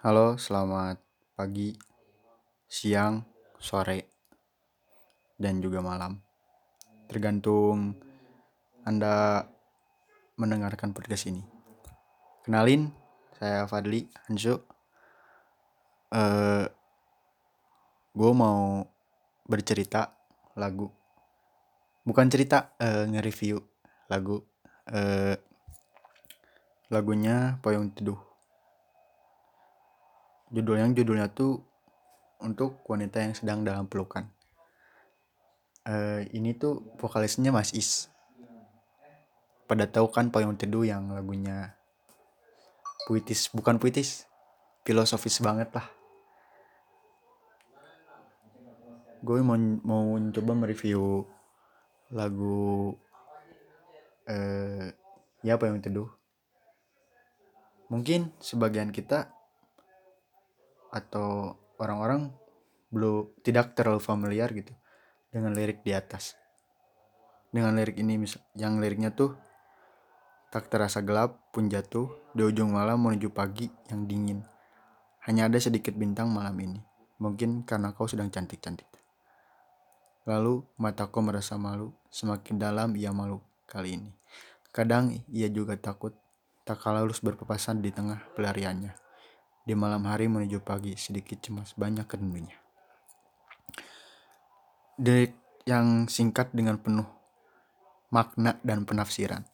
Halo, selamat pagi, siang, sore, dan juga malam. Tergantung Anda mendengarkan podcast ini. Kenalin, saya Fadli Hansu. Uh, gue mau bercerita lagu. Bukan cerita, uh, nge-review lagu. Uh, lagunya Payung Teduh judulnya judulnya tuh untuk wanita yang sedang dalam pelukan. Uh, ini tuh vokalisnya Mas Is. Pada tahu kan payung teduh yang lagunya puitis bukan puitis filosofis banget lah. Gue mau mau coba mereview lagu uh, ya payung teduh mungkin sebagian kita atau orang-orang belum tidak terlalu familiar gitu dengan lirik di atas. Dengan lirik ini yang liriknya tuh tak terasa gelap pun jatuh di ujung malam menuju pagi yang dingin. Hanya ada sedikit bintang malam ini. Mungkin karena kau sedang cantik-cantik. Lalu mataku merasa malu, semakin dalam ia malu kali ini. Kadang ia juga takut tak kalah harus berpapasan di tengah pelariannya. Di malam hari menuju pagi, sedikit cemas, banyak rindunya. Detik yang singkat dengan penuh makna dan penafsiran.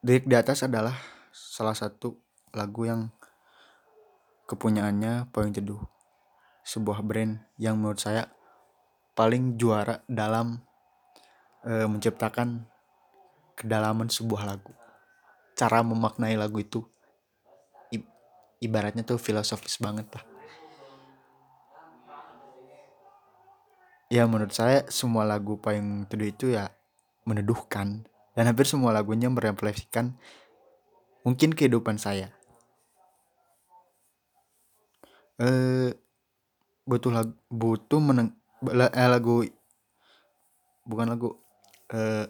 Detik di atas adalah salah satu lagu yang kepunyaannya paling teduh. Sebuah brand yang menurut saya paling juara dalam e, menciptakan kedalaman sebuah lagu. Cara memaknai lagu itu ibaratnya tuh filosofis banget lah. Ya menurut saya semua lagu paling teduh itu ya meneduhkan. Dan hampir semua lagunya merefleksikan mungkin kehidupan saya. Eh butuh lagu butuh meneng eh, lagu bukan lagu eh,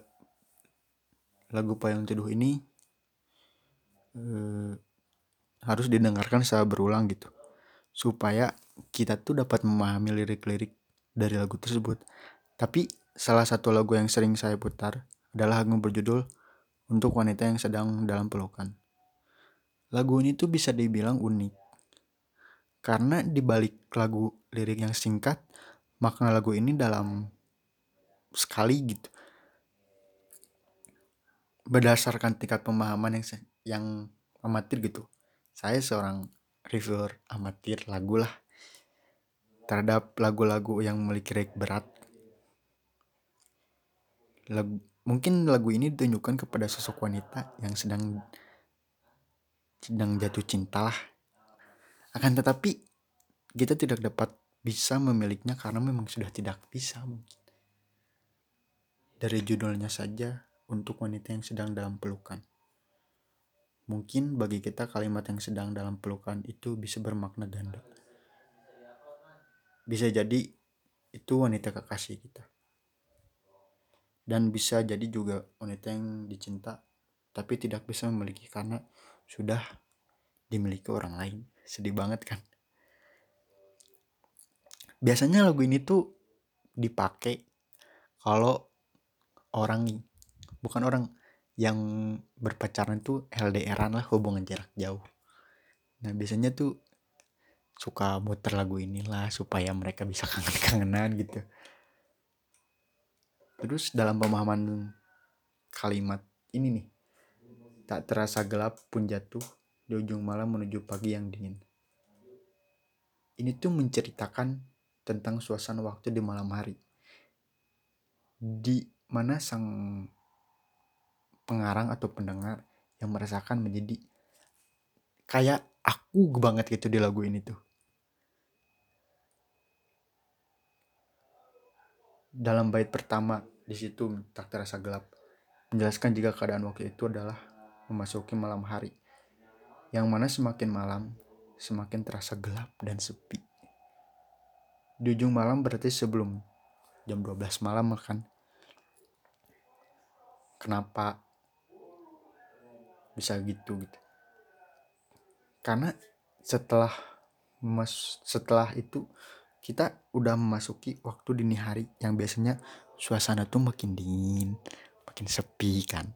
lagu payung teduh ini eh, harus didengarkan secara berulang gitu. Supaya kita tuh dapat memahami lirik-lirik dari lagu tersebut. Tapi salah satu lagu yang sering saya putar adalah lagu berjudul untuk wanita yang sedang dalam pelukan. Lagu ini tuh bisa dibilang unik. Karena dibalik lagu lirik yang singkat makna lagu ini dalam sekali gitu. Berdasarkan tingkat pemahaman yang yang amatir gitu saya seorang reviewer amatir lagu lah terhadap lagu-lagu yang memiliki rek berat. Lagu, mungkin lagu ini ditunjukkan kepada sosok wanita yang sedang sedang jatuh cinta lah. Akan tetapi kita tidak dapat bisa memilikinya karena memang sudah tidak bisa mungkin. Dari judulnya saja untuk wanita yang sedang dalam pelukan. Mungkin bagi kita kalimat yang sedang dalam pelukan itu bisa bermakna ganda. Bisa jadi itu wanita kekasih kita. Dan bisa jadi juga wanita yang dicinta tapi tidak bisa memiliki karena sudah dimiliki orang lain. Sedih banget kan? Biasanya lagu ini tuh dipakai kalau orang bukan orang yang berpacaran tuh LDRan lah hubungan jarak jauh. Nah biasanya tuh suka muter lagu inilah supaya mereka bisa kangen-kangenan gitu. Terus dalam pemahaman kalimat ini nih tak terasa gelap pun jatuh di ujung malam menuju pagi yang dingin. Ini tuh menceritakan tentang suasana waktu di malam hari. Di mana sang pengarang atau pendengar yang merasakan menjadi kayak aku banget gitu di lagu ini tuh. Dalam bait pertama di situ tak terasa gelap. Menjelaskan jika keadaan waktu itu adalah memasuki malam hari. Yang mana semakin malam, semakin terasa gelap dan sepi. Di ujung malam berarti sebelum jam 12 malam kan. Kenapa bisa gitu gitu. Karena setelah mas setelah itu kita udah memasuki waktu dini hari yang biasanya suasana tuh makin dingin makin sepi kan.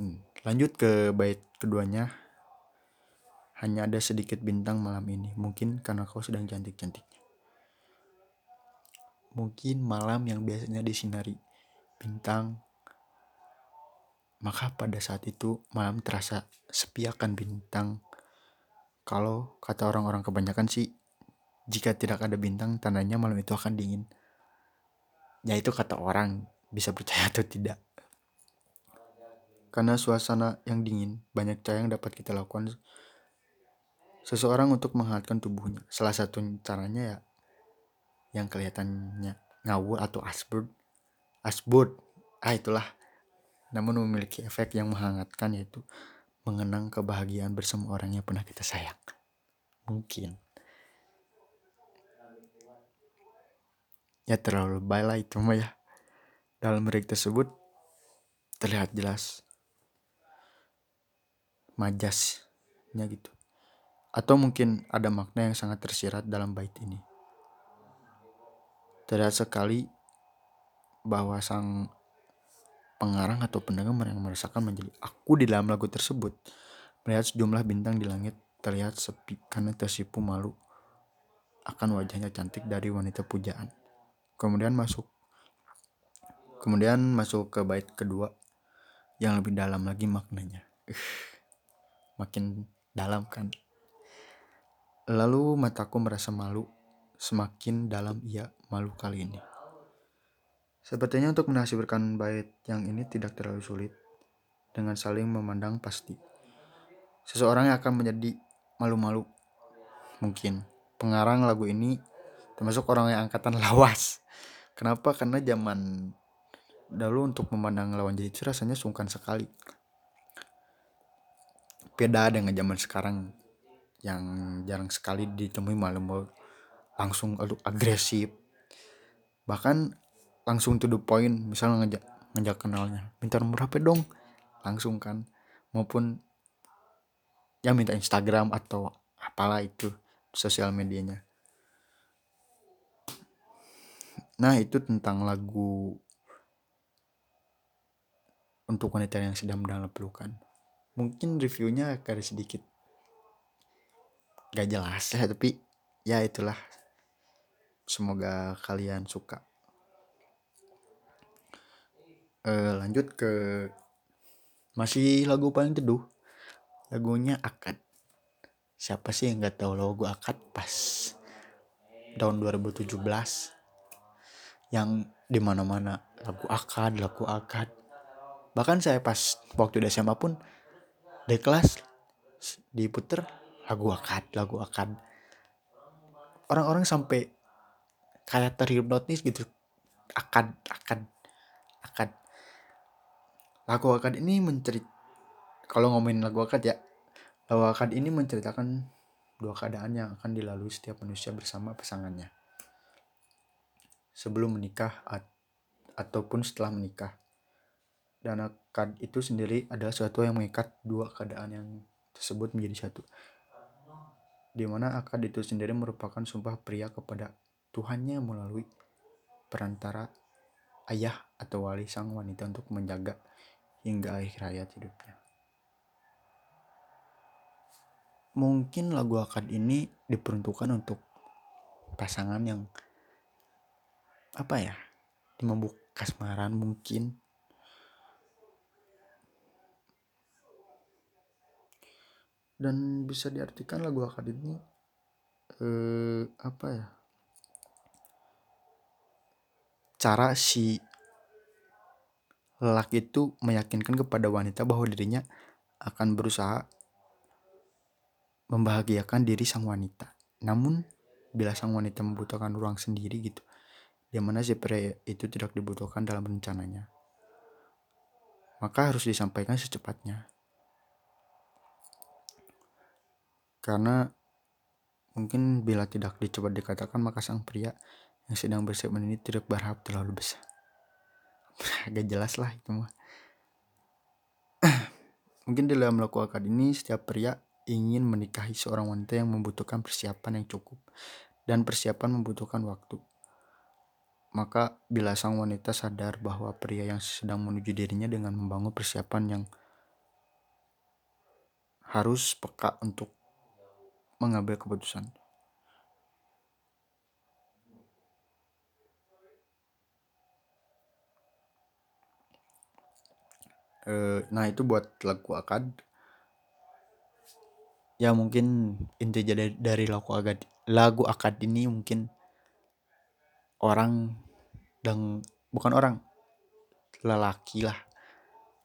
Hmm, lanjut ke bait keduanya. Hanya ada sedikit bintang malam ini. Mungkin karena kau sedang cantik-cantiknya. Mungkin malam yang biasanya disinari. Bintang maka pada saat itu malam terasa sepi akan bintang. Kalau kata orang-orang kebanyakan sih jika tidak ada bintang tandanya malam itu akan dingin. Ya itu kata orang bisa percaya atau tidak. Karena suasana yang dingin banyak cara yang dapat kita lakukan. Seseorang untuk menghangatkan tubuhnya. Salah satu caranya ya yang kelihatannya ngawur atau asbud asbud ah itulah namun memiliki efek yang menghangatkan yaitu mengenang kebahagiaan bersama orang yang pernah kita sayang. Mungkin. Ya terlalu lebay lah itu mah ya. Dalam lirik tersebut terlihat jelas majasnya gitu. Atau mungkin ada makna yang sangat tersirat dalam bait ini. Terlihat sekali bahwa sang pengarang atau pendengar yang merasakan menjadi aku di dalam lagu tersebut. Melihat sejumlah bintang di langit terlihat sepi karena tersipu malu akan wajahnya cantik dari wanita pujaan. Kemudian masuk kemudian masuk ke bait kedua yang lebih dalam lagi maknanya. Uh, makin dalam kan. Lalu mataku merasa malu, semakin dalam ia malu kali ini. Sepertinya untuk menasibkan bait yang ini tidak terlalu sulit dengan saling memandang pasti. Seseorang yang akan menjadi malu-malu mungkin. Pengarang lagu ini termasuk orang yang angkatan lawas. Kenapa? Karena zaman dahulu untuk memandang lawan itu rasanya sungkan sekali. Beda dengan zaman sekarang yang jarang sekali ditemui malu-malu langsung agresif. Bahkan langsung to the point misalnya ngajak ngajak kenalnya minta nomor HP dong. Langsung kan maupun ya minta Instagram atau apalah itu sosial medianya. Nah itu tentang lagu untuk wanita yang sedang dalam pelukan. Mungkin reviewnya agak sedikit gak jelas ya tapi ya itulah. Semoga kalian suka uh, lanjut ke masih lagu paling teduh. Lagunya akad. Siapa sih yang nggak tahu lagu akad pas tahun 2017 yang di mana-mana lagu akad lagu akad. Bahkan saya pas waktu di SMA pun di kelas diputer lagu akad lagu akad. Orang-orang sampai kayak terhipnotis gitu. Akad akad akad lagu akad ini mencerit kalau ngomongin lagu akad ya lagu akad ini menceritakan dua keadaan yang akan dilalui setiap manusia bersama pasangannya. Sebelum menikah at ataupun setelah menikah. Dan akad itu sendiri adalah sesuatu yang mengikat dua keadaan yang tersebut menjadi satu. Di mana akad itu sendiri merupakan sumpah pria kepada Tuhannya melalui perantara ayah atau wali sang wanita untuk menjaga hingga akhir hayat hidupnya. Mungkin lagu akad ini diperuntukkan untuk pasangan yang apa ya, membuka kasmaran mungkin. Dan bisa diartikan lagu akad ini eh, apa ya? Cara si lelaki itu meyakinkan kepada wanita bahwa dirinya akan berusaha membahagiakan diri sang wanita. Namun bila sang wanita membutuhkan ruang sendiri gitu, di mana si pria itu tidak dibutuhkan dalam rencananya, maka harus disampaikan secepatnya. Karena mungkin bila tidak dicoba dikatakan maka sang pria yang sedang bersiap ini tidak berharap terlalu besar agak jelas lah itu mah mungkin dalam melakukan akad ini setiap pria ingin menikahi seorang wanita yang membutuhkan persiapan yang cukup dan persiapan membutuhkan waktu. Maka bila sang wanita sadar bahwa pria yang sedang menuju dirinya dengan membangun persiapan yang harus peka untuk mengambil keputusan. Uh, nah itu buat lagu akad ya mungkin inti dari dari lagu akad lagu akad ini mungkin orang dan bukan orang lelaki lah.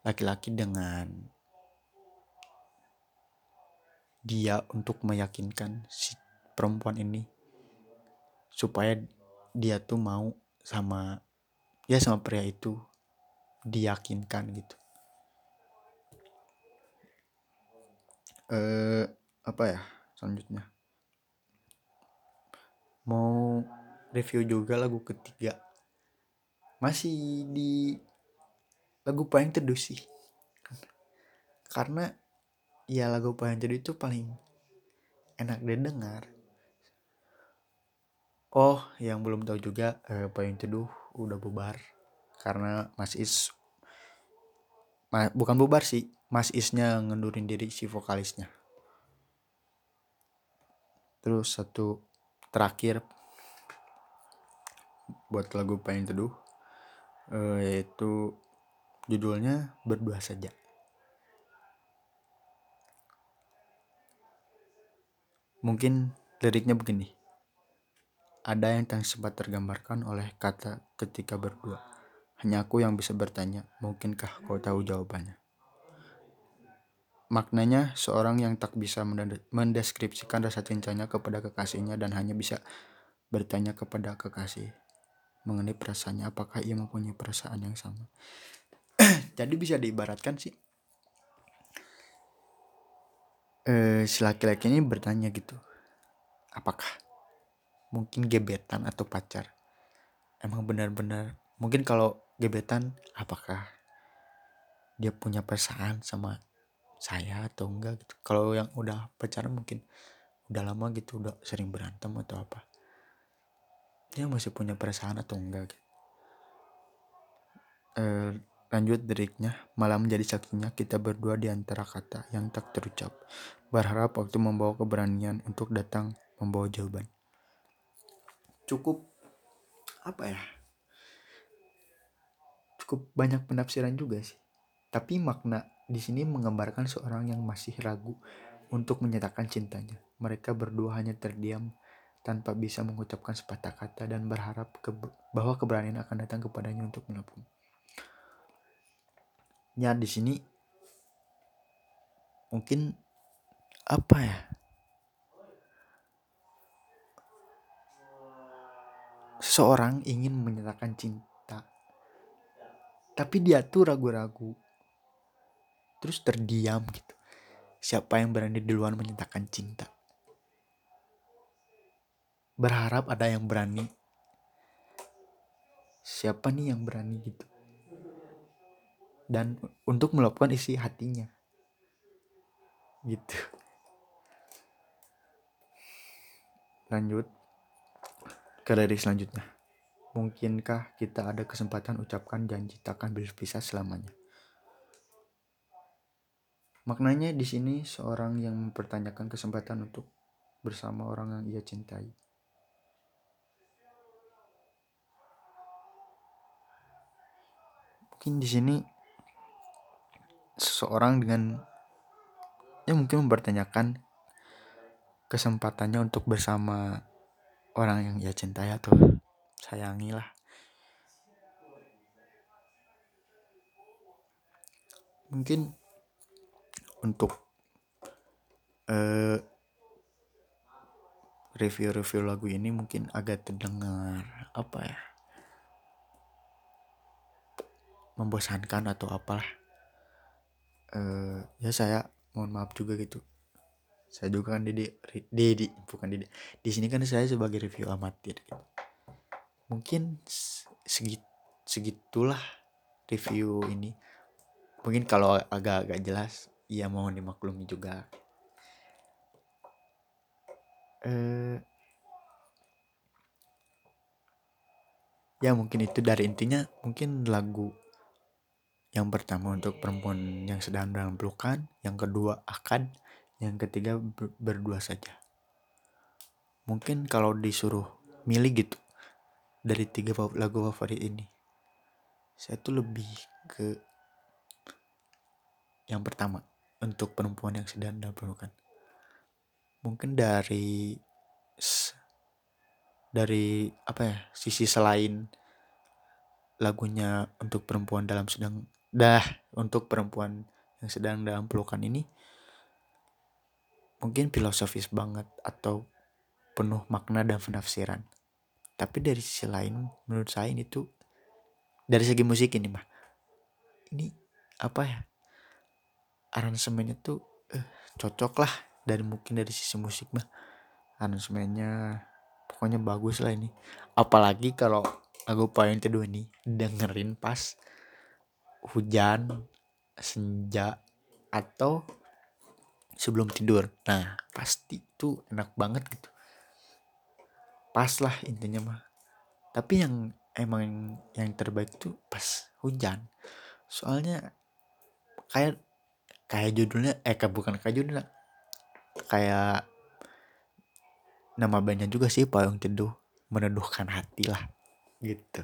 Laki-laki dengan dia untuk meyakinkan si perempuan ini supaya dia tuh mau sama ya sama pria itu diyakinkan gitu eh apa ya selanjutnya? Mau review juga lagu ketiga. Masih di lagu paling teduh sih. Karena ya lagu Paling Teduh itu paling enak didengar oh yang belum tahu juga eh, Paling Teduh udah bubar. Karena Mas Is ma, bukan bubar sih Mas Isnya ngendurin diri si vokalisnya terus satu terakhir buat lagu Paling Teduh yaitu judulnya berdua saja Mungkin liriknya begini. Ada yang tak sempat tergambarkan oleh kata ketika berdua. Hanya aku yang bisa bertanya, mungkinkah kau tahu jawabannya? Maknanya seorang yang tak bisa mendeskripsikan rasa cintanya kepada kekasihnya dan hanya bisa bertanya kepada kekasih mengenai perasaannya apakah ia mempunyai perasaan yang sama. Jadi bisa diibaratkan sih eh, si laki-laki ini bertanya gitu apakah mungkin gebetan atau pacar emang benar-benar mungkin kalau gebetan apakah dia punya perasaan sama saya atau enggak gitu kalau yang udah pacaran mungkin udah lama gitu udah sering berantem atau apa dia masih punya perasaan atau enggak gitu. eh, Lanjut liriknya, malah menjadi saksinya kita berdua di antara kata yang tak terucap. Berharap waktu membawa keberanian untuk datang membawa jawaban. Cukup apa ya? Cukup banyak penafsiran juga sih. Tapi makna di sini menggambarkan seorang yang masih ragu untuk menyatakan cintanya. Mereka berdua hanya terdiam tanpa bisa mengucapkan sepatah kata dan berharap ke bahwa keberanian akan datang kepadanya untuk menepung. Nya di sini mungkin apa ya? Seseorang ingin menyatakan cinta tapi dia tuh ragu-ragu terus terdiam gitu. Siapa yang berani duluan menyatakan cinta? Berharap ada yang berani. Siapa nih yang berani gitu? Dan untuk melakukan isi hatinya. Gitu. Lanjut ke lirik selanjutnya. Mungkinkah kita ada kesempatan ucapkan janji takkan berpisah selamanya maknanya di sini seorang yang mempertanyakan kesempatan untuk bersama orang yang ia cintai. Mungkin di sini seseorang dengan ya mungkin mempertanyakan kesempatannya untuk bersama orang yang ia cintai atau sayangi lah mungkin untuk uh, review-review lagu ini mungkin agak terdengar apa ya membosankan atau apalah. Uh, ya saya mohon maaf juga gitu. Saya juga kan Dede Dede bukan Dede. Di sini kan saya sebagai review amatir gitu. mungkin segit segitulah review ini. Mungkin kalau agak-agak jelas ya mohon dimaklumi juga. Eh, ya mungkin itu dari intinya mungkin lagu yang pertama untuk perempuan yang sedang dalam pelukan yang kedua akan yang ketiga ber berdua saja. Mungkin kalau disuruh milih gitu dari tiga lagu favorit ini saya tuh lebih ke yang pertama untuk perempuan yang sedang dalam pelukan mungkin dari dari apa ya sisi selain lagunya untuk perempuan dalam sedang dah untuk perempuan yang sedang dalam pelukan ini mungkin filosofis banget atau penuh makna dan penafsiran. Tapi dari sisi lain menurut saya ini tuh dari segi musik ini mah ini apa ya aransemennya tuh eh, cocok lah dari mungkin dari sisi musik mah aransemennya pokoknya bagus lah ini. Apalagi kalau lagu paling kedua nih dengerin pas hujan senja atau sebelum tidur. Nah pasti itu enak banget gitu. Pas lah intinya mah. Tapi yang emang yang, terbaik itu pas hujan. Soalnya kayak kayak judulnya eh bukan kayak judulnya. Kayak nama bandnya juga sih payung teduh meneduhkan hati lah gitu.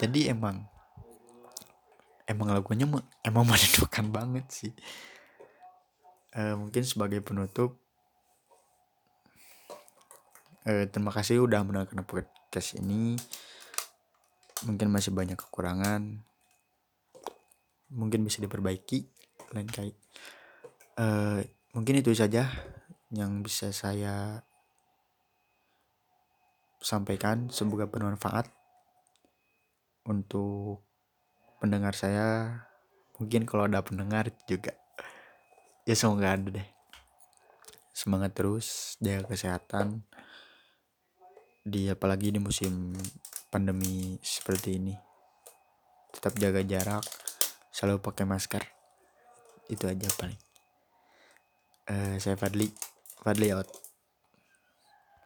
Jadi emang emang lagunya emang meneduhkan banget sih. E, mungkin sebagai penutup e, terima kasih udah mendengarkan podcast ini. Mungkin masih banyak kekurangan mungkin bisa diperbaiki lain kali e, mungkin itu saja yang bisa saya sampaikan. Semoga bermanfaat untuk pendengar saya. Mungkin kalau ada pendengar juga. Ya semoga ada deh. Semangat terus jaga kesehatan. Di apalagi di musim pandemi seperti ini. Tetap jaga jarak selalu pakai masker. Itu aja paling. Uh, saya Fadli. Fadli out